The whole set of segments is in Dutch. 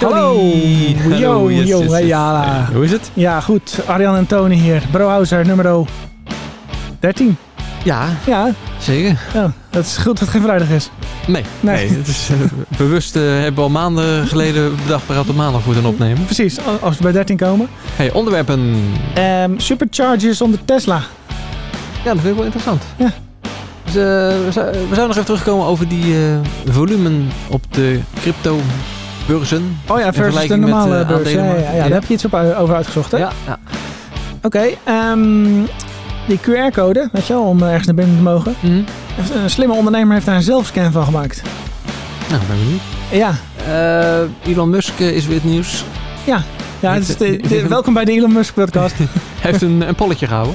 Hallo. Hallo, Yo, yes, yo, yes, hey, yes. Hey, Hoe is het? Ja, goed. Arjan en Tony hier. Brohouser nummer 13. Ja, Ja, zeker. ja, dat is goed dat het geen vrijdag is. Nee, Nee. nee. het is, eh, bewust eh, hebben we al maanden geleden bedacht we gaan op maandag moeten opnemen. Precies, als we bij 13 komen. Hey, onderwerpen. Ehm superchargers onder Tesla. Ja, dat vind ik wel interessant. Ja. Dus, eh, we, zou- we zouden nog even terugkomen over die volumen op de crypto-beurzen. Oh ja, versus de met, normale eh, beurs. Ja, ja, ja, daar Ja. heb je iets op, over uitgezocht, hè? Ja, ja. Oké, ehm, die QR-code, weet je wel, om ergens naar binnen te mogen. Mhm. Een slimme ondernemer heeft daar een zelfscan van gemaakt. Nou, ben benieuwd. Ja, Eh, Elon Musk eh, is weer het nieuws. ja het is de- de- welkom bij de Elon Musk podcast. Hij heeft een, een polletje gehouden.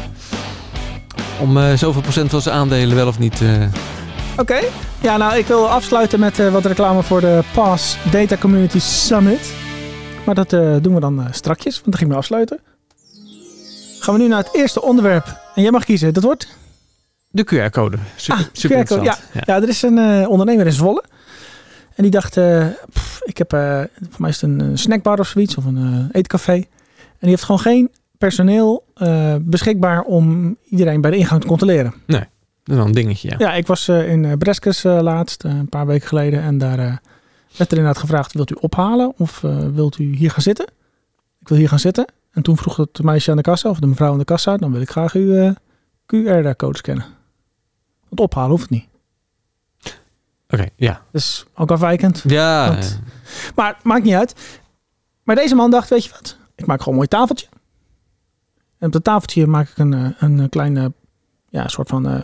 Om eh, zoveel procent van zijn aandelen wel of niet... eh, Oké. Ja, nou, ik wil afsluiten met eh, wat reclame voor de PAS Data Community Summit. Maar dat eh, doen we dan eh, strakjes, want dan ging we afsluiten. Gaan we nu naar het eerste onderwerp. En jij mag kiezen. Dat wordt... de QR-code. Super, Ah, super QR-code, interessant. Ja, er is een ondernemer in Zwolle. En die dacht, pff, ik heb, voor mij is het een snackbar of zoiets, of een eetcafé. En die heeft gewoon geen personeel beschikbaar om iedereen bij de ingang te controleren. Dat is wel een dingetje, ja. Ja, ik was eh, in eh, Breskes eh, laatst, een paar weken geleden. En daar werd er inderdaad gevraagd, wilt u ophalen of wilt u hier gaan zitten? Ik wil hier gaan zitten. En toen vroeg het meisje aan de kassa, of de mevrouw aan de kassa, dan wil ik graag uw QR-code scannen. Want ophalen hoeft niet. Oké, ja. Dus ook afwijkend. Ja, Want- Maar maakt niet uit. Maar deze man dacht, weet je wat? Ik maak gewoon een mooi tafeltje. En op dat tafeltje maak ik een, een kleine, ja, soort van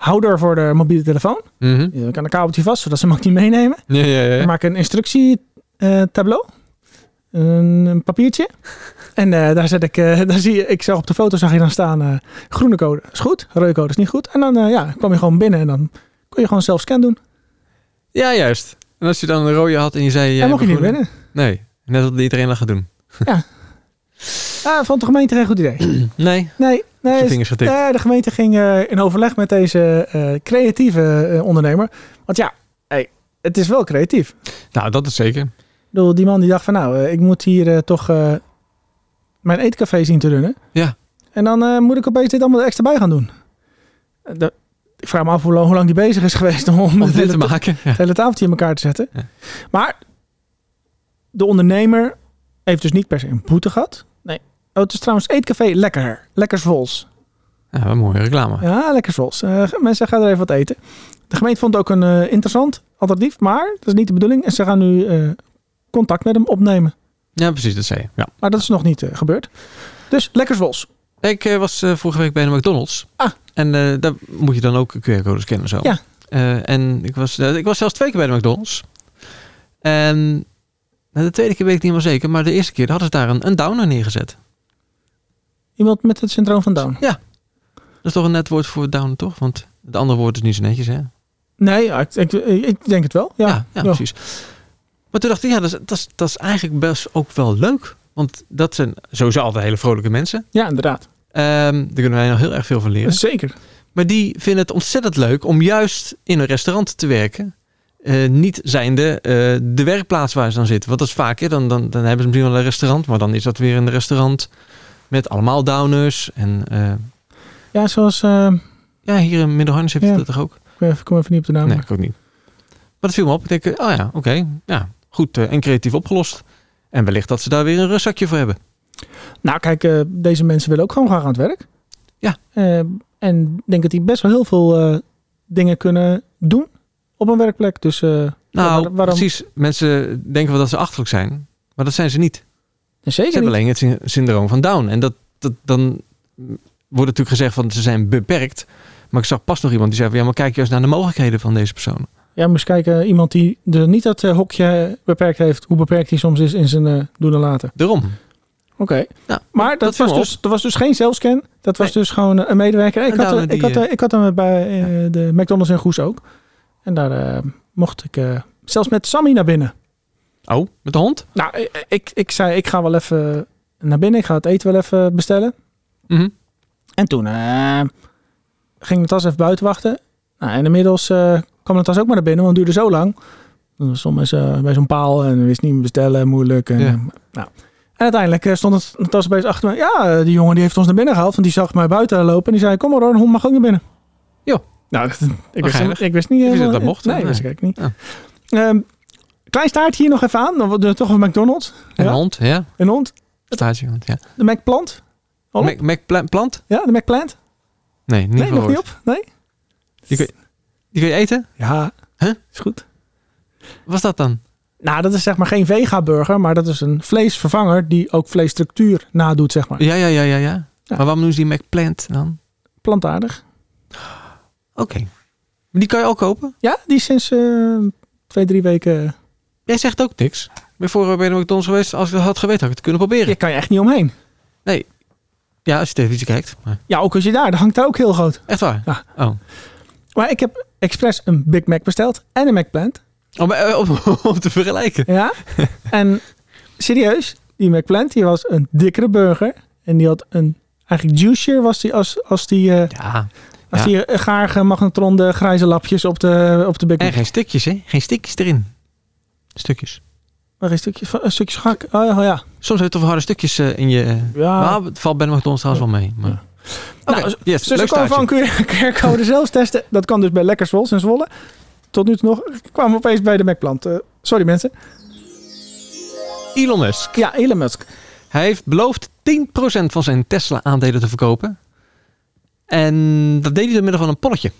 houder voor de mobiele telefoon. mhm. Die kan een kabeltje vast, zodat ze hem ook niet meenemen. ja, ja, ja. Maak een instructietableau. een, een papiertje. En eh, daar zet ik, eh, daar zie je, ik zag op de foto zag je dan staan, eh, groene code is goed, rode code is niet goed. En dan ja, kwam je gewoon binnen en dan kon je gewoon zelf scan doen. Ja, juist. En als je dan een rode had en je zei... Jij mocht je niet binnen. Nee, net dat iedereen dat gaat doen. Ah, vond de gemeente geen goed idee. Nee, Nee, nee. zijn is- vingers getikt. de gemeente ging eh, in overleg met deze eh, creatieve eh, ondernemer. Want ja, hey, het is wel creatief. Nou, dat is zeker. Ik bedoel, die man die dacht van nou, ik moet hier toch eh, mijn eetcafé zien te runnen. Ja. En dan eh, moet ik opeens dit allemaal er extra bij gaan doen. De- ik vraag me af hoe lang, hoe lang die bezig is geweest om, dit hele, te maken. Ja. het hele tafeltje in elkaar te zetten. Ja. Maar de ondernemer heeft dus niet per se een boete gehad. Oh, het is trouwens eetcafé Lekker. Lekkers Vols. Ja, wat mooie reclame. Ja, lekker zoals. Eh, mensen gaan er even wat eten. De gemeente vond het ook een eh, interessant alternatief, maar dat is niet de bedoeling. En ze gaan nu eh, contact met hem opnemen. Ja, precies, dat zei je. Ja. Maar dat is nog niet gebeurd. Dus lekker zoals. Ik was vorige week bij de McDonald's. Ah. En daar moet je dan ook QR-codes scannen zo. Ja. En ik was, ik was zelfs twee keer bij de McDonald's. En nou, de tweede keer weet ik niet helemaal zeker. Maar de eerste keer hadden ze daar een, een downer neergezet. Iemand met het syndroom van Down. Dat is toch een net woord voor downer, toch? Want het andere woord is niet zo netjes, hè? Nee, ja, ik, ik, ik denk het wel. Ja, ja, ja, precies. Maar toen dacht ik, ja, dat is, dat, is, dat is eigenlijk best ook wel leuk. Want dat zijn sowieso altijd hele vrolijke mensen. Ja, inderdaad. Ehm, daar kunnen wij nog heel erg veel van leren. Zeker. Maar die vinden het ontzettend leuk om juist in een restaurant te werken. Eh, niet zijnde eh, de werkplaats waar ze dan zitten. Want dat is vaak, hè, dan, dan, dan hebben ze misschien wel een restaurant. Maar dan is dat weer een restaurant met allemaal downers. En eh, Ja, zoals... eh, ja, hier in Middelharnis heb je Ja. dat toch ook? ik kom even niet op de naam. Nee, ik ook niet. Maar dat viel me op. Ik denk, eh, oh ja, oké. ja, goed en creatief opgelost. En wellicht dat ze daar weer een rustzakje voor hebben. Nou, kijk, deze mensen willen ook gewoon graag aan het werk. Ja. En ik denk dat die best wel heel veel dingen kunnen doen op een werkplek. Dus Nou, waar- waarom? precies. Mensen denken wel dat ze achterlijk zijn. Maar dat zijn ze niet. Ze Zeker hebben niet. alleen het sy- syndroom van Down. En dat, dat, dan wordt natuurlijk gezegd van ze zijn beperkt. Maar ik zag pas nog iemand die zei van ja, maar kijk juist naar de mogelijkheden van deze persoon. Ja, moest kijken, iemand die er niet dat eh, hokje beperkt heeft, hoe beperkt hij soms is in zijn eh, doen en laten. Daarom. Oké. Nou, Maar dat, was, dus, dat was dus geen zelfscan. Dat was Nee. dus gewoon een medewerker. Ik En had, ik, had, ik had hem bij eh, de McDonald's in Goes ook. En daar eh, mocht ik eh, zelfs met Sammy naar binnen. Oh, met de hond? Nou, ik, ik, ik zei, ik ga wel even naar binnen. Ik ga het eten wel even bestellen. Mhm. En toen eh, ging de tas even buiten wachten. Nou, en inmiddels eh, kwam de tas ook maar naar binnen, want het duurde zo lang. Stond bij zo- bij zo'n paal en wist niet bestellen, moeilijk. En, Ja. eh, nou. en uiteindelijk eh, stond het Natasja Bees achter me. Ja, eh, die jongen die heeft ons naar binnen gehaald. Want die zag mij buiten lopen. En die zei, kom maar hoor, een hond mag ook naar binnen. Jo. Nou, dat- ik, wist, ik wist niet... wist dat dat mocht, Nee, dat wist ik niet. Ja. Ehm, klein staartje hier nog even aan. Dan er toch een McDonald's. En Ja. een hond, ja. Een hond. Statiehond, ja. De McPlant. Al? Mac, Mac pla- plant? Ja, de McPlant. Nee, niet Nee, nog niet op? Nee? Die kun, je, die kun je eten? Ja. Huh? Is goed. Wat was dat dan? Nou, dat is zeg maar geen vega-burger, maar dat is een vleesvervanger die ook vleesstructuur nadoet, zeg maar. Ja, ja, ja, ja, ja. Ja. Maar waarom doen ze die McPlant dan? Plantaardig. Oké. Die kan je ook kopen? Ja, die is sinds eh, twee, drie weken... Jij zegt ook niks. Ik ben vorige week bij de McDonald's geweest. Als ik dat had geweten, had ik het kunnen proberen. Je kan je echt niet omheen. Ja, als je televisie kijkt. Maar Ja, ook als je daar, dat hangt daar ook heel groot. echt waar? Ja. Oh. Maar ik heb expres een Big Mac besteld en een McPlant. Om, eh, om, om te vergelijken. Ja. en serieus, die McPlant die was een dikkere burger. En die had een, eigenlijk juicier was die als, als die, eh Ja. als Ja. die eh, gaar magnetronde grijze lapjes op de, op de Big En Mac. geen stukjes, hè? Geen stukjes erin. Stukjes. Maar een stukje, een stukje schak. Oh ja, oh ja. Soms heb je toch harde stukjes eh, in je... ja. Nou, het valt bij McDonald's trouwens wel mee. Maar... Ja. Oké, Nou, yes, Dus leuk ik kwam van. QR-code zelfs testen. Dat kan dus bij Lekker Zwols en Zwolle. Tot nu toe nog. Ik kwam opeens bij de McPlant. Eh, sorry mensen. Elon Musk. Ja, Elon Musk. Hij heeft beloofd 10% van zijn Tesla-aandelen te verkopen. En dat deed hij door middel van een polletje.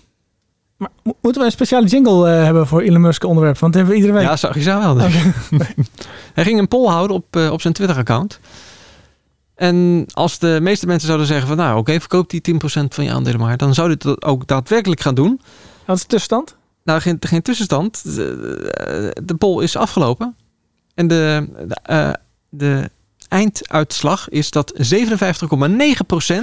Maar mo- moeten we een speciale jingle eh, hebben voor Elon Musk onderwerp? Want dat hebben we iedere week. Ja, zag je zo wel. Hij ging een poll houden op, eh, op zijn Twitter-account. En als de meeste mensen zouden zeggen van... nou, oké, verkoop die 10% van je aandelen maar... dan zou dit dat ook daadwerkelijk gaan doen. Wat is de tussenstand? Nou, geen, geen tussenstand. De, de poll is afgelopen. En de, de, eh, de einduitslag is dat 57,9%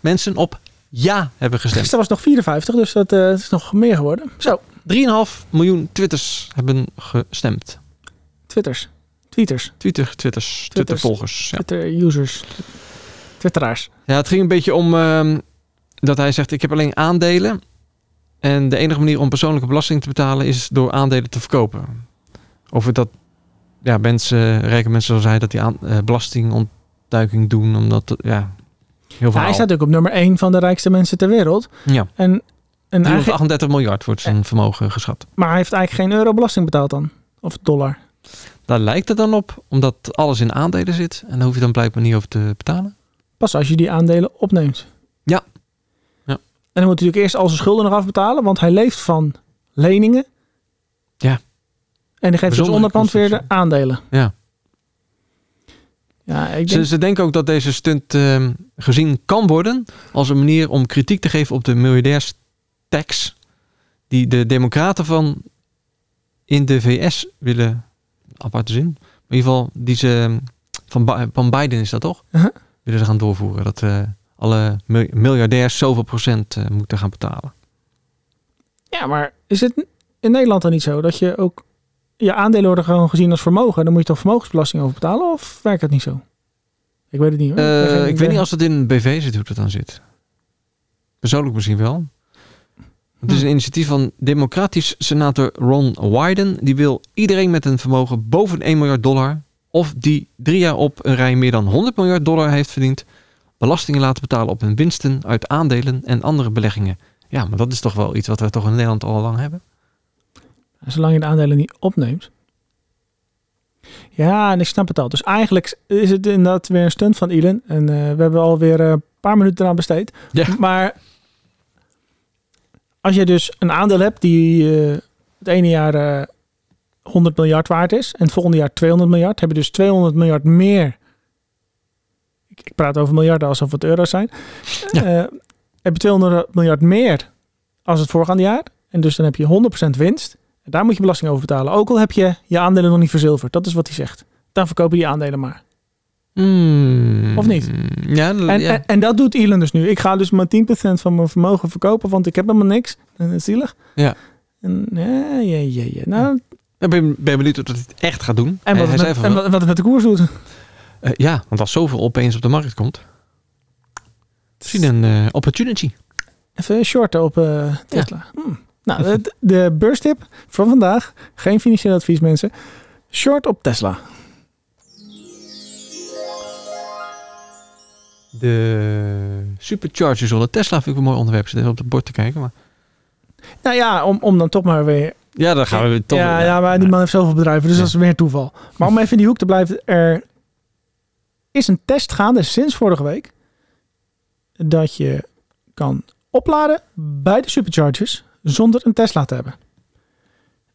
mensen op ja hebben gestemd. Gisteren was nog 54, dus dat eh, is nog meer geworden. Zo, 3,5 miljoen Twitters hebben gestemd. Twitters. Tweeters. Twitter, Twitters, Twittervolgers. Ja. Twitter-users. Twitteraars. ja, het ging een beetje om ehm, dat hij zegt: Ik heb alleen aandelen. En de enige manier om persoonlijke belasting te betalen is door aandelen te verkopen. Of dat ja, mensen, rijke mensen zoals hij, dat die aan, eh, belastingontduiking doen, omdat ja, heel hij staat ook op nummer 1 van de rijkste mensen ter wereld. ja, En, en eigenlijk, 338 miljard wordt zijn vermogen geschat. maar hij heeft eigenlijk geen euro belasting betaald dan. Of dollar. Daar lijkt het dan op, omdat alles in aandelen zit. En daar hoef je dan blijkbaar niet over te betalen. Pas als je die aandelen opneemt. Ja. Ja. En dan moet hij natuurlijk eerst al zijn schulden nog afbetalen, want hij leeft van leningen. Ja. En die geeft dus onderpand weer de aandelen. Ja. Ja, ik Ze, denk... ze denken ook dat deze stunt ehm, gezien kan worden als een manier om kritiek te geven op de miljardairstax die de democraten van in de VS willen, aparte zin, in ieder geval die ze ehm, van, van Biden is dat toch? Uh-huh. Willen ze gaan doorvoeren dat eh, alle mil- miljardairs zoveel procent eh, moeten gaan betalen. Ja, maar is het in Nederland dan niet zo dat je ook je aandelen worden gewoon gezien als vermogen? Dan moet je toch vermogensbelasting over betalen of werkt het niet zo? Ik weet het niet hoor. Eh, ik weet idee. niet als het in een BV zit hoe dat dan zit. Persoonlijk misschien wel. Het is een initiatief van democratisch senator Ron Wyden. Die wil iedereen met een vermogen boven 1 miljard dollar... of die drie jaar op een rij meer dan 100 miljard dollar heeft verdiend... belastingen laten betalen op hun winsten uit aandelen en andere beleggingen. Ja, maar dat is toch wel iets wat we toch in Nederland al lang hebben? Zolang je de aandelen niet opneemt. Ja, en ik snap het al. Dus eigenlijk is het inderdaad weer een stunt van Elon. En eh, we hebben alweer eh, een paar minuten eraan besteed. Ja. Maar als je dus een aandeel hebt die eh, het ene jaar eh 100 miljard waard is en het volgende jaar 200 miljard, heb je dus 200 miljard meer. Ik, ik praat over miljarden alsof het euro's zijn. Ja. Eh, heb je 200 miljard meer als het voorgaande jaar. En dus dan heb je 100% winst. Daar moet je belasting over betalen. Ook al heb je je aandelen nog niet verzilverd. Dat is wat hij zegt. Dan verkoop je die aandelen maar. Hmm. Of niet? Ja, En, ja. en, en dat doet Elon dus nu. Ik ga dus maar 10% van mijn vermogen verkopen, want ik heb helemaal niks. En dat is zielig. Ja. En, ja, ja, ja, ja. Nou, ben, ben benieuwd of dat hij het echt gaat doen. en wat, Hij het met, en wat, wat het met de koers doet. Eh, ja, want als zoveel opeens op de markt komt, misschien een eh, opportunity. Even shorten op eh, Tesla. Hm, Nou, de, de beurstip van vandaag. Geen financieel advies, mensen. Short op Tesla. De supercharger zonder Tesla vind ik een mooi onderwerp. Zit even op het bord te kijken. Maar... Nou ja, om, om dan toch maar weer... Ja, dan gaan we weer toch... ja, ja, maar die man heeft zoveel bedrijven, dus Ja. dat is meer toeval. Maar om even in die hoek te blijven. Er is een test gaande sinds vorige week. Dat je kan opladen bij de superchargers zonder een Tesla te hebben.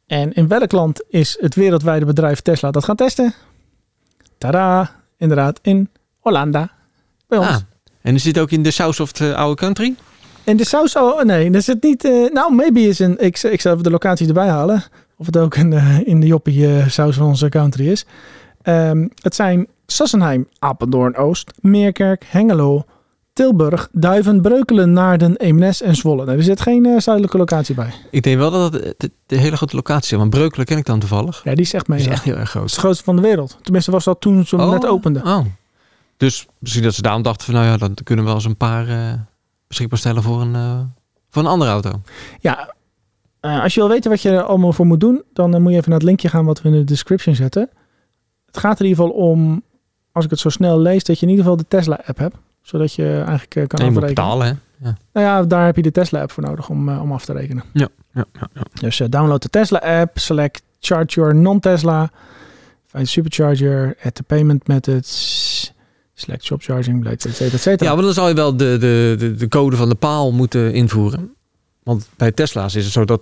En in welk land is het wereldwijde bedrijf Tesla dat gaan testen? Tada, inderdaad in Hollanda. Bij ons. Ah, en is dit ook in de South of the Oude Country? En de saus, oh nee, dat is het niet. eh, nou, maybe is een. Ik, ik zal even de locatie erbij halen. Of het ook een, eh, in de joppie eh, saus van onze country is. Ehm, het zijn Sassenheim, Apeldoorn Oost, Meerkerk, Hengelo, Tilburg, Duiven, Breukelen, Naarden, Eemnes en Zwolle. Nou, er zit geen eh, zuidelijke locatie bij. Ik denk wel dat het de, de hele grote locatie is. Want Breukelen ken ik dan toevallig. Ja, die is echt. Die is echt heel erg Het groot. is de grootste van de wereld. Tenminste was dat toen ze hem net openden. Oh. Dus misschien dat ze daarom dachten van... Nou ja, dan kunnen we wel eens een paar eh, beschikbaar stellen voor een, eh, voor een andere auto. Ja, eh, als je wil weten wat je er allemaal voor moet doen, dan eh, moet je even naar het linkje gaan wat we in de description zetten. Het gaat er in ieder geval om, als ik het zo snel lees, dat je in ieder geval de Tesla-app hebt. Zodat je eigenlijk eh, kan En je moet afrekenen. betalen, hè? Ja. Nou ja, daar heb je de Tesla-app voor nodig om, eh, om af te rekenen. Ja, ja, ja. Dus eh, download de Tesla-app, select Charge Your Non-Tesla, find Supercharger, add the payment methods, select shop charging, et cetera, et cetera. Ja, maar dan zou je wel de, de, de, de code van de paal moeten invoeren. Want bij Tesla's is het zo dat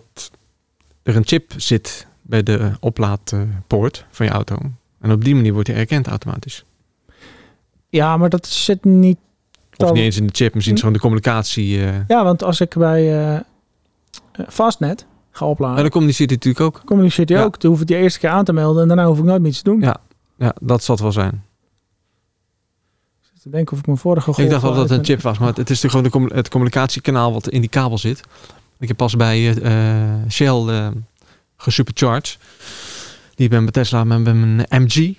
er een chip zit bij de oplaadpoort van je auto. En op die manier wordt hij erkend automatisch. Ja, maar dat zit niet... Of niet eens in de chip, misschien is gewoon de communicatie. eh Ja, want als ik bij eh, eh, Fastnet ga opladen, en dan communiceert hij natuurlijk ook. communiceert hij Ja. ook. Dan hoef ik die eerste keer aan te melden en daarna hoef ik nooit meer iets te doen. Ja. Ja, dat zal het wel zijn. Ik denken of ik mijn vorige ik dacht wel dat het een chip was, maar het, is natuurlijk gewoon de het communicatiekanaal wat in die kabel zit. Ik heb pas bij eh, Shell gesupercharged. Die ben bij Tesla met bij mijn MG.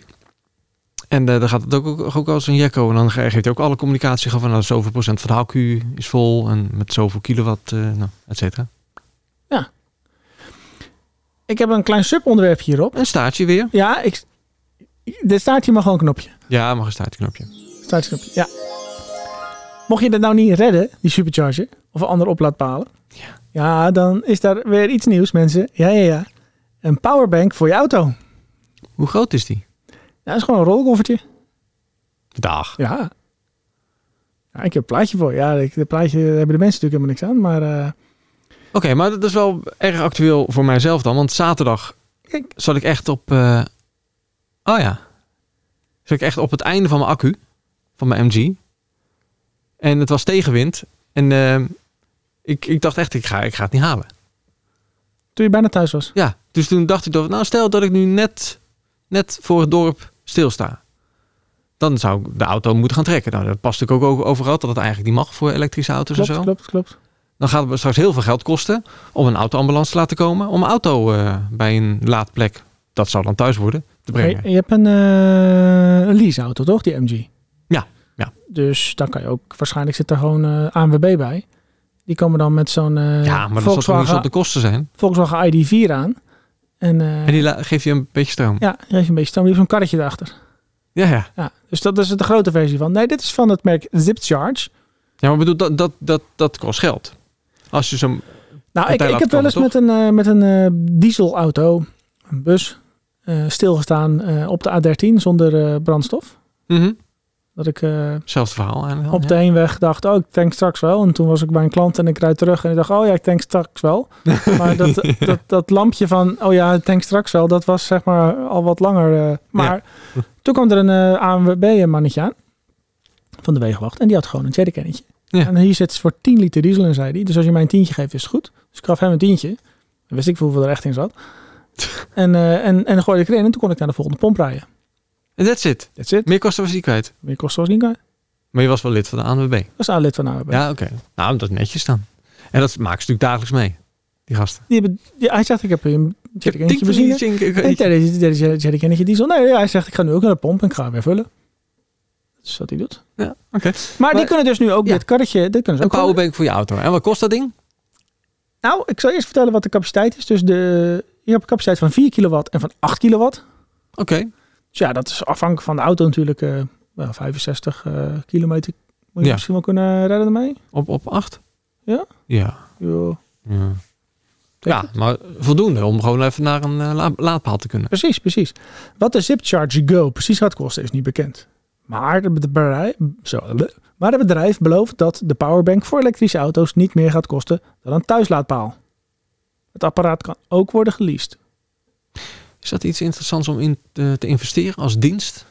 En eh, dan gaat het ook, ook, ook als een jekko. En dan geeft hij ook alle communicatie van nou, zoveel procent van de accu is vol. En met zoveel kilowatt, eh nou, et cetera. Ik heb een klein subonderwerpje hierop. Een staartje weer. Ja, ik, dit staat hier maar gewoon een knopje. Ja, mag een staartknopje. Startknopje, ja. Mocht je dat nou niet redden, die supercharger, of een andere oplaadpalen. Ja. Ja, dan is daar weer iets nieuws, mensen. Ja, ja, ja. Een powerbank voor je auto. Hoe groot is die? Ja, dat is gewoon een rolkoffertje. Dag. Ja. ja. Ik heb een plaatje voor. Ja, ik- dat plaatje hebben de mensen natuurlijk helemaal niks aan. Maar eh, Oké, maar dat is wel erg actueel voor mijzelf dan. Want zaterdag Kijk. zat ik echt op... eh, oh ja. Zat ik echt op het einde van mijn accu. Van mijn MG. En het was tegenwind. En eh, ik, ik dacht echt, ik ga, ik ga het niet halen. toen je bijna thuis was. Ja, dus toen dacht ik, nou stel dat ik nu net, net voor het dorp stilsta. Dan zou de auto moeten gaan trekken. Nou, dat past natuurlijk ook overal dat het eigenlijk niet mag voor elektrische auto's Klopt, en zo. klopt, klopt. Dan gaat het straks heel veel geld kosten om een autoambulance te laten komen. Om een auto eh, bij een laadplek, dat zou dan thuis worden, te brengen. je, je hebt een, eh een leaseauto, toch? Die MG. Ja, ja. Dus dan kan je ook, waarschijnlijk zit er gewoon ANWB bij. Die komen dan met zo'n ja, maar dat zal niet zo op de kosten zijn. Volkswagen ID4 aan. En, eh, En die geeft je een beetje stroom. ja, die heeft een beetje stroom. Die heeft zo'n karretje erachter. Ja, ja. Ja, dus dat is de grote versie van. Nee, dit is van het merk ZipCharge. Ja, maar bedoel, dat, dat, dat, dat kost geld. Als je zo'n... Nou, ik, ik heb wel eens met een, eh, met een eh, dieselauto, een bus, stilgestaan op de A13 zonder brandstof. Mhm. Dat ik Hetzelfde verhaal eigenlijk. op de heenweg dacht, oh, ik tank straks wel. En toen was ik bij een klant en ik rijd terug en ik dacht, oh ja, ik tank straks wel. Maar dat, dat, dat lampje van, oh ja, ik tank straks wel, dat was zeg maar al wat langer. eh, maar toen kwam er een eh, ANWB-mannetje aan van de wegenwacht en die had gewoon een jerrycannetje. Ja. En hier zit voor 10 liter diesel in, zei hij. Dus als je mij een tientje geeft, is het goed. Dus ik gaf hem een tientje. Dan wist ik hoeveel er echt in zat. en, en, en gooide ik erin en toen kon ik naar de volgende pomp rijden. En that's it. That's it. Meer kosten was die kwijt. Meer kost zoals niet kwijt. Maar je was wel lid van de ANWB. Is aan lid van ANWB. Ja, oké. Nou, dat is netjes dan. En dat maken ze natuurlijk dagelijks mee. Die gasten. Die hebben, die, hij zegt, ik heb een jerrycannetje Tink, benzine. En derde, derde jerrycannetje diesel. Nee, ja, hij zegt, ik ga nu ook naar de pomp en ik ga weer vullen. Dat is wat hij doet. Ja, oké. Maar, die kunnen dus nu ook Ja. dit karretje, dit kunnen ze Een ook powerbank voor je auto. En wat kost dat ding? Nou, ik zal eerst vertellen wat de capaciteit is. Dus de, je hebt een capaciteit van 4 kilowatt en van 8 kilowatt. Oké. Dus ja, dat is afhankelijk van de auto natuurlijk. eh wel 65 eh, kilometer moet je Ja. misschien wel kunnen redden ermee. Op, op acht? Ja? Ja. Jo. Ja. Ja, maar voldoende om gewoon even naar een eh, la- laadpaal te kunnen. Precies, precies. Wat de Zipcharge Go precies gaat kosten is niet bekend. Maar het bedrijf, zo, maar het bedrijf belooft dat de powerbank voor elektrische auto's niet meer gaat kosten dan een thuislaadpaal. Het apparaat kan ook worden geleased. Is dat iets interessants om in te, te investeren als dienst?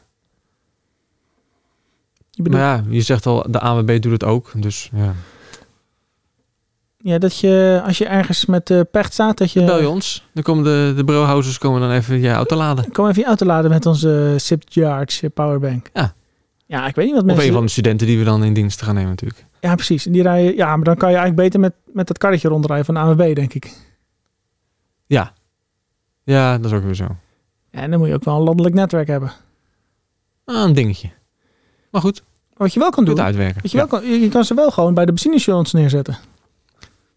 Je Maar ja, je zegt al, de ANWB doet het ook. Dus ja. ja, dat je als je ergens met de pecht staat, dat je... Bel je ons. Dan komen de, de komen dan even je auto laden. Kom even je auto laden met onze Zipcharge powerbank. Ja. Ja, ik weet niet wat Of mensen... een van de studenten die we dan in dienst gaan nemen natuurlijk. Ja, precies. En Die rijden, ja, maar dan kan je eigenlijk beter met, met dat karretje rondrijden van de ANWB, denk ik. Ja. Ja, dat is ook weer zo. Ja, en dan moet je ook wel een landelijk netwerk hebben. Ah, een dingetje. Maar goed, wat je wel kan doe doen, uitwerken. Weet je, Ja. wel, kan, je kan ze wel gewoon bij de benzinestations neerzetten.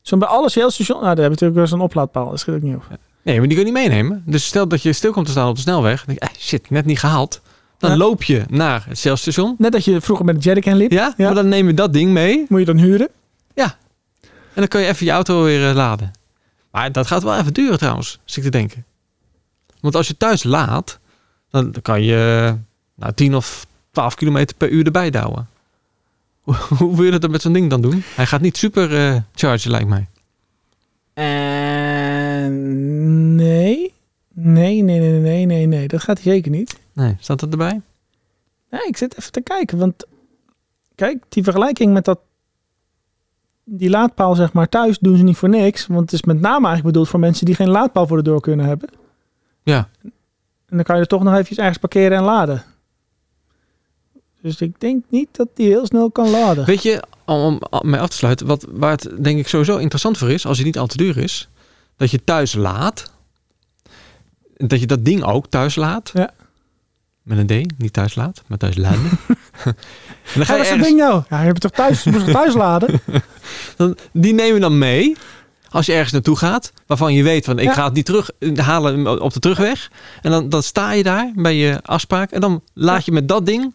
Zo bij alle Shell-stations... Nou, daar hebben natuurlijk wel zo'n oplaadpaal. Dat schiet ook niet op. Nee, maar die kun je niet meenemen. Dus stel dat je stil komt te staan op de snelweg. Dan denk je, eh, shit, net niet gehaald. Dan Ja. loop je naar het Shell-station. Net dat je vroeger met een jerrycan liep. Ja, Ja. maar dan neem je dat ding mee. Moet je dan huren. En dan kan je even je auto weer eh, laden. Maar dat gaat wel even duren trouwens, zit ik te denken. Want als je thuis laat, dan kan je nou, 10 of 12 kilometer per uur erbij douwen. Hoe, wil je dat met zo'n ding dan doen? Hij gaat niet super eh chargen, lijkt mij. En nee. Nee, nee, nee, nee, nee, nee. Dat gaat hij zeker niet. Nee, staat dat erbij? Nee, ik zit even te kijken. Want kijk, die vergelijking met dat... Die laadpaal, zeg maar, thuis doen ze niet voor niks. Want het is met name eigenlijk bedoeld voor mensen die geen laadpaal voor de deur kunnen hebben. Ja. En dan kan je er toch nog eventjes ergens parkeren en laden. Dus ik denk niet dat die heel snel kan laden. Weet je, om, om mij af te sluiten, wat, waar het denk ik sowieso interessant voor is, als hij niet al te duur is, dat je thuis laat. Dat je dat ding ook thuis laat. Ja. Met een D, niet thuis laat, maar thuis laden. en dan ga Ja, je ergens, ding nou? Ja, je hebt toch thuis, je moet toch thuis laden? dan, die neem je dan mee. Als je ergens naartoe gaat, waarvan je weet van ik Ja. ga het niet terug halen op de terugweg. En dan, dan sta je daar bij je afspraak. En dan laat je met dat ding,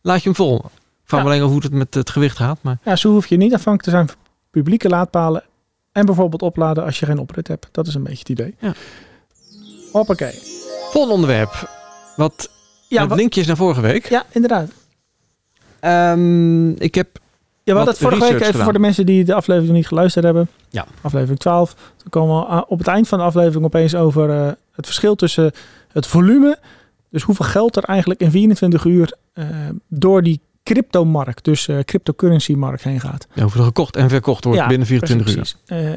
laat je hem vol. Ik vraag Ja. me alleen hoe het met het gewicht gaat. Maar Ja, zo hoef je niet afhankelijk te zijn van publieke laadpalen. En bijvoorbeeld opladen als je geen oprit hebt. Dat is een beetje het idee. Ja. Hoppakee. volgende onderwerp. Wat Ja, met wa- linkjes naar vorige week. ja, inderdaad. Ehm, ik heb we hadden Wat het vorige week, research even gedaan. voor de mensen die de aflevering niet geluisterd hebben. Ja. Aflevering 12. Toen komen we op het eind van de aflevering opeens over eh, het verschil tussen het volume. Dus hoeveel geld er eigenlijk in 24 uur eh, door die cryptomarkt, dus eh cryptocurrency markt heen gaat. ja, hoeveel er gekocht en verkocht wordt Ja, binnen 24 uur. Precies. Eh,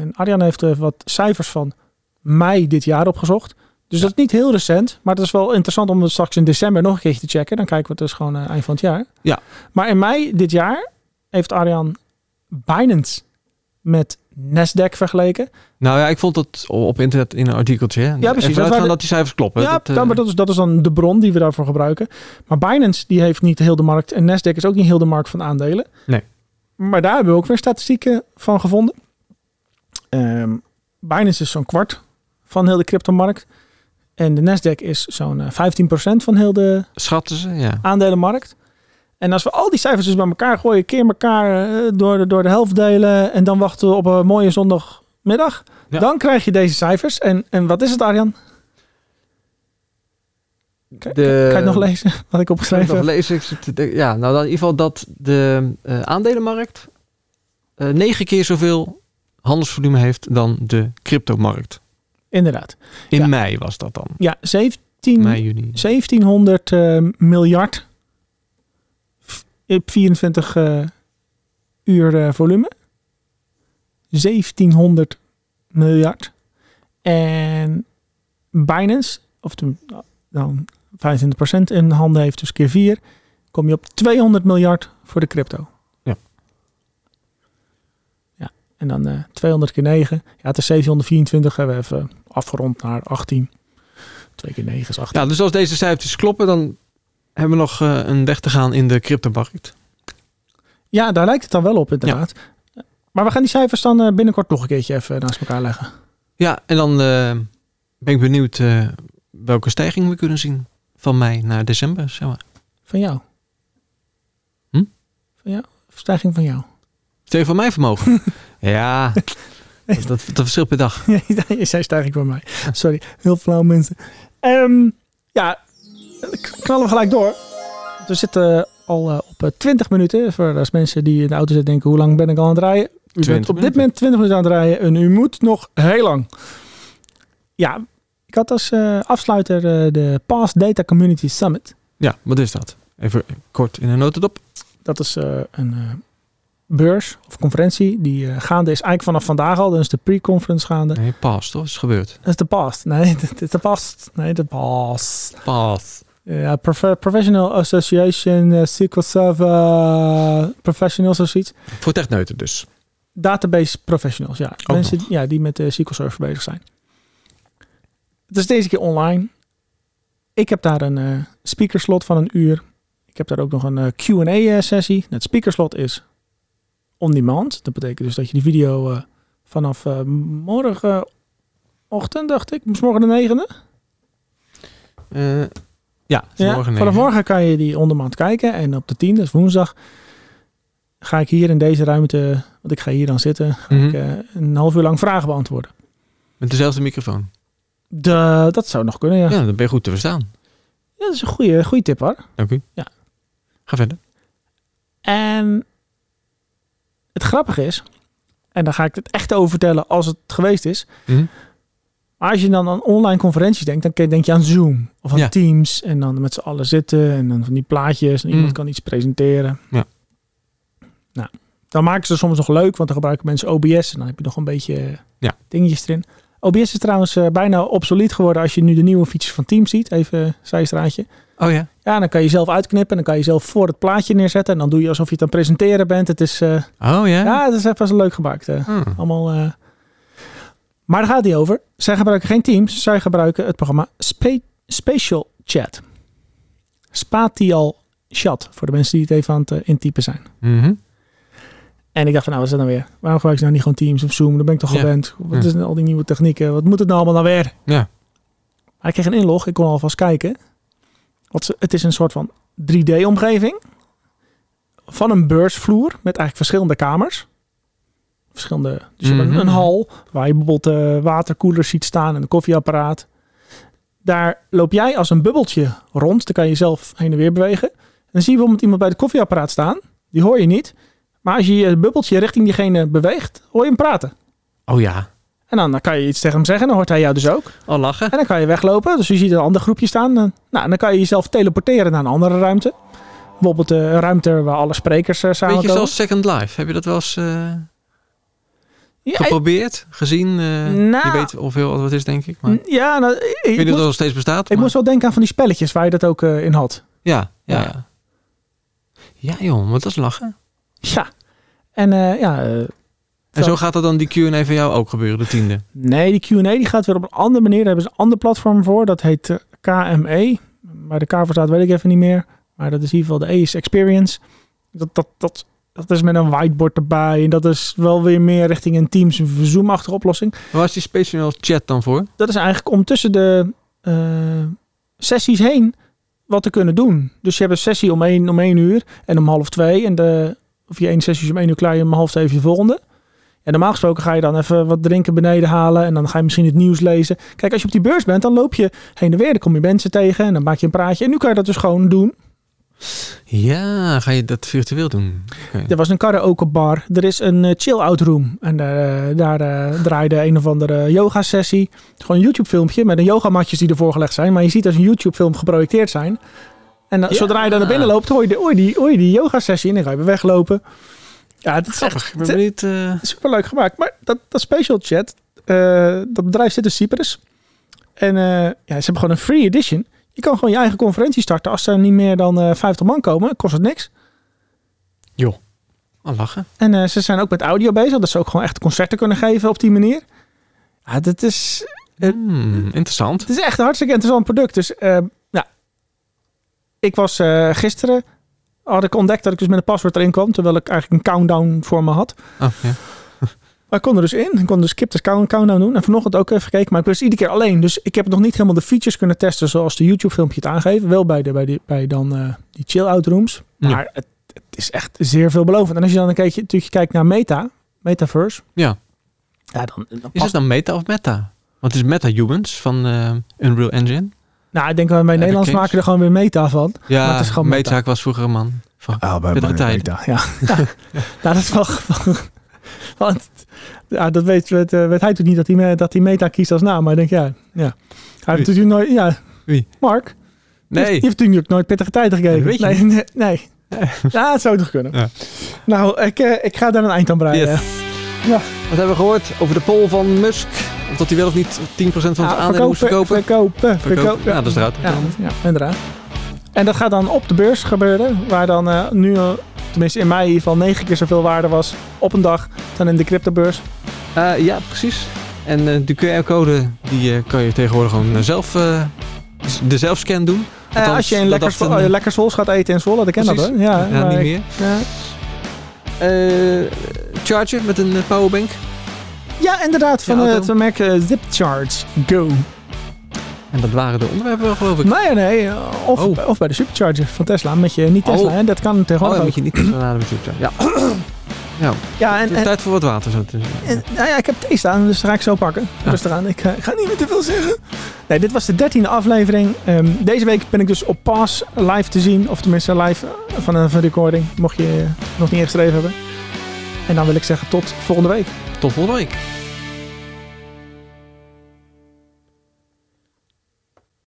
en Arjan heeft eh, wat cijfers van mei dit jaar opgezocht. Dus dat is niet heel recent, maar het is wel interessant om het straks in december nog een keertje te checken. Dan kijken we het dus gewoon eh, eind van het jaar. Ja. Maar in mei dit jaar heeft Arjan Binance met Nasdaq vergeleken. Nou ja, ik vond dat op internet in een artikeltje. Hè. Ja, precies. Even Dat dat die cijfers kloppen. ja, dat, eh, maar dat is, dat is dan de bron die we daarvoor gebruiken. Maar Binance die heeft niet heel de markt en Nasdaq is ook niet heel de markt van aandelen. Nee. Maar daar hebben we ook weer statistieken van gevonden. Ehm, Binance is zo'n kwart van heel de cryptomarkt. En de Nasdaq is zo'n eh, 15% van heel de Schatten ze, ja. aandelenmarkt. En als we al die cijfers dus bij elkaar gooien, keer elkaar eh, door, de, door de helft delen en dan wachten we op een mooie zondagmiddag, Ja. dan krijg je deze cijfers. En, en wat is het, Arjan? Kan, De- kan je het nog lezen wat ik Ik heb opgeschreven nog lezen, ja, nou dan in ieder geval dat de eh, aandelenmarkt eh, negen keer zoveel handelsvolume heeft dan de cryptomarkt. Inderdaad. In Ja. mei was dat dan. Ja, 17, Mei, juni. 1700 eh, miljard op 24 eh, uur eh, volume. 1700 miljard. En Binance, of de, dan 25% in handen heeft, dus keer 4, kom je op 200 miljard voor de crypto. Ja. Ja, en dan eh 200 keer 9. Ja, het is 724, hebben we even afgerond naar 18. 2 keer 9 is 18. Ja, dus als deze cijfers kloppen, dan hebben we nog eh, een weg te gaan in de cryptomarkt. Ja, daar lijkt het dan wel op inderdaad. Maar we gaan die cijfers dan eh, binnenkort nog een keertje even naast elkaar leggen. Ja, en dan eh, ben ik benieuwd welke stijging we kunnen zien van mei naar december. Zeg maar. Van jou. Hm? Van jou? Stijging van jou. Stel van mijn vermogen. ja, dat, dat, dat verschilt per dag. je zei stijging van mij. Sorry, heel flauw mensen. Ehm, ja, k- knallen we gelijk door. We zitten al eh, op eh, 20 minuten. Voor als mensen die in de auto zitten denken, hoe lang ben ik al aan het rijden? U bent 20 op dit moment 20 minuten aan het rijden en u moet nog heel lang. Ja, ik had als eh, afsluiter eh, de Past Data Community Summit. Ja, wat is dat? Even kort in een notendop. Dat is eh, een eh, beurs of conferentie die eh, gaande is eigenlijk vanaf vandaag al. Dat is de pre-conference gaande. Nee, past, toch? Is gebeurd. Dat is de past. Nee, dat is de past. Nee, de past. Past. Ja, prof- Professional Association, eh, SQL Server eh, Professionals of zoiets. Voor techneuten dus. Database Professionals, ja. Ook Mensen ja, die met de SQL Server bezig zijn. Het is deze keer online. Ik heb daar een eh speakerslot van een uur. Ik heb daar ook nog een eh, Q&A-sessie. Het speakerslot is on demand. Dat betekent dus dat je die video eh, vanaf eh, morgenochtend, dacht ik, morgen de negende. Ja, Ja, morgen vanaf morgen kan je die ondermaand kijken. En op de 10, dat is woensdag, ga ik hier in deze ruimte, want ik ga hier dan zitten, ga Mhm. ik eh, een half uur lang vragen beantwoorden. Met dezelfde microfoon. De, dat zou nog kunnen, ja. Ja, ja. dan ben je goed te verstaan. dat is een goede, goede tip hoor. Dank u. Ja. Ga verder. En het grappige is, en daar ga ik het echt over vertellen als het geweest is. Mhm. Als je dan aan online conferenties denkt, dan denk je aan Zoom of aan Ja. Teams. En dan met z'n allen zitten en dan van die plaatjes en iemand Mm. kan iets presenteren. Ja. Nou, dan maken ze soms nog leuk, want dan gebruiken mensen OBS en dan heb je nog een beetje eh, Ja. dingetjes erin. OBS is trouwens eh, bijna obsolet geworden als je nu de nieuwe features van Teams ziet. Even een zijstraatje. Oh ja. Ja, dan kan je zelf uitknippen en dan kan je zelf voor het plaatje neerzetten. En dan doe je alsof je het aan het presenteren bent. Het is, eh, Oh ja. ja, het is best leuk gemaakt. eh. Hmm. Allemaal. Maar daar gaat niet over. Zij gebruiken geen Teams. Zij gebruiken het programma Spa- Spatial Chat. Spatial Chat. Voor de mensen die het even aan het eh, intypen zijn. Mhm. En ik dacht van, nou, wat is dat nou weer? Waarom gebruiken ze nou niet gewoon Teams of Zoom? Dan ben ik toch Ja. gewend. Wat Ja. is nou al die nieuwe technieken? Wat moet het nou allemaal nou weer? Ja. Maar ik kreeg een inlog. Ik kon alvast kijken. Wat het is een soort van 3D-omgeving. Van een beursvloer met eigenlijk verschillende kamers. Verschillende, dus je hebt een, Mhm. een hal waar je bijvoorbeeld eh, waterkoelers ziet staan en een koffieapparaat. Daar loop jij als een bubbeltje rond. Dan kan je zelf heen en weer bewegen. En dan zie je bijvoorbeeld iemand bij het koffieapparaat staan. Die hoor je niet. Maar als je je bubbeltje richting diegene beweegt, hoor je hem praten. Oh ja. En dan, dan kan je iets tegen hem zeggen. Dan hoort hij jou dus ook. Al lachen. En dan kan je weglopen. Dus je ziet een ander groepje staan. En, nou, dan kan je jezelf teleporteren naar een andere ruimte. Bijvoorbeeld eh, een ruimte waar alle sprekers uh, Weet je, samenkomen. zoals Second Life. Heb je dat wel eens eh, Ja, geprobeerd? Gezien? Nou. je weet hoeveel wat het is, denk ik. Maar ja, nou, ik, weet ik, niet of moest, dat nog steeds bestaat. ik maar- moest wel denken aan van die spelletjes waar je dat ook eh, in had. Ja, ja, Ja. ja. Joh, maar dat is lachen. Ja. En eh, ja, En Zo. gaat dat dan die Q&A van jou ook gebeuren, de tiende. nee, die Q&A die gaat weer op een andere manier. Daar hebben ze een ander platform voor. Dat heet KME. Waar de K voor staat weet ik even niet meer. Maar dat is in ieder geval de E is Experience. Dat, dat, dat, dat is met een whiteboard erbij. En dat is wel weer meer richting een Teams, een Zoom-achtige oplossing. Waar is die special chat dan voor? dat is eigenlijk om tussen de eh, sessies heen wat te kunnen doen. Dus je hebt een sessie om één, om één uur en om half twee. En de, of je één sessie is om één uur klaar, je om half twee even de volgende. En normaal gesproken ga je dan even wat drinken beneden halen. En dan ga je misschien het nieuws lezen. Kijk, als je op die beurs bent, dan loop je heen en weer. Dan kom je mensen tegen en dan maak je een praatje. En nu kan je dat dus gewoon doen. Ja, ga je dat virtueel doen? Er was een karaoke bar. Er is een eh, chill-out room. En eh, daar eh, draaide een of andere yoga sessie. Gewoon een YouTube filmpje met een yogamatjes die ervoor gelegd zijn. Maar je ziet als een YouTube film geprojecteerd zijn. En Ja. zodra je dan naar binnen loopt, hoor je, de, die, die yoga sessie. En dan ga je weer weglopen. Ja, het is Grappig. echt benieuwd. eh, super leuk gemaakt. Maar dat, dat Spatial Chat, dat bedrijf zit in Cyprus. En ja, ze hebben gewoon een free edition. Je kan gewoon je eigen conferentie starten. Als er niet meer dan eh 50 man komen, kost het niks. al lachen. En eh, ze zijn ook met audio bezig. Dat ze ook gewoon echt concerten kunnen geven op die manier. Ja, dit is, Eh, Hmm, interessant. het is echt een hartstikke interessant product. Dus ja, ik was gisteren... had ik ontdekt dat ik dus met een paswoord erin kwam. Terwijl ik eigenlijk een countdown voor me had. Oh, ja. Maar ik kon er dus in. Ik kon dus skip de count- countdown doen. En vanochtend ook even gekeken. Maar ik was iedere keer alleen. Dus ik heb nog niet helemaal de features kunnen testen zoals de YouTube filmpje het aangeeft. Wel bij, de, bij, die, bij dan eh, die chill-out rooms. Ja. Maar het, het is echt zeer veelbelovend. En als je dan een keertje natuurlijk kijkt naar Meta, Metaverse. Ja. Ja, dan, dan Is past- het dan meta of meta? Want het is meta humans van eh, Unreal Engine. Nou, ik denk dat wij bij Nederlands Kings. maken er gewoon weer Meta van. Ja, Maar het is gewoon meta. Meta was vroeger een man. Van, Oh, bij tijden. Meta, Ja. ja. nou, dat is wel... Want, ja, dat weet, weet, eh, weet hij natuurlijk niet dat hij, dat hij Meta kiest als naam. Maar ik denk, ja, ja. Hij heeft natuurlijk nooit... Ja, Wie? Mark. Nee, die heeft natuurlijk nooit pittige tijden gegeven. Weet je nee, nee, nee. Ja, het zou toch kunnen. Ja. Nou, ik, eh, ik ga daar een eind aan breien. Yes. Ja. Wat hebben we gehoord over de poll van Musk? Of dat hij wel of niet 10% van zijn Ja, aandelen moest verkopen? verkopen, verkopen. Ja, dat is eruit. Ja, ja, inderdaad. En dat gaat dan op de beurs gebeuren, waar dan eh, nu, tenminste in mei in ieder geval, negen keer zoveel waarde was op een dag dan in de cryptobeurs. Eh, ja, precies. En eh de QR-code die eh, kan je tegenwoordig gewoon eh, zelf eh, de zelfscan doen. Eh, Althans, als je in dat lekker, een- uh, lekker Zwols gaat eten in Zwolle, dat ken dat hoor. Ja, Ja, niet ik- meer. Ja. Eh, charger met een eh, powerbank. ja, inderdaad, van Ja, eh, het merk eh, ZipCharge Go. En dat waren de onderwerpen geloof ik. Nee, nee, of, Oh. of bij de Supercharger van Tesla, met je niet Tesla, Oh. hè, dat kan Oh, tegenwoordig ook. moet je niet naar de muziek Ja. ja, Ja, en, en, tijd voor wat water. Zo En, nou ja, ik heb thee staan, dus dat ga ik zo pakken. Ja. Rustig aan. Ik, eh, ik ga niet meer te veel zeggen. Nee, dit was de dertiende aflevering. Ehm, deze week ben ik dus op Pas live te zien. Of tenminste live eh, van een recording. Mocht je nog niet ingeschreven hebben. En dan wil ik zeggen tot volgende week. Tot volgende week.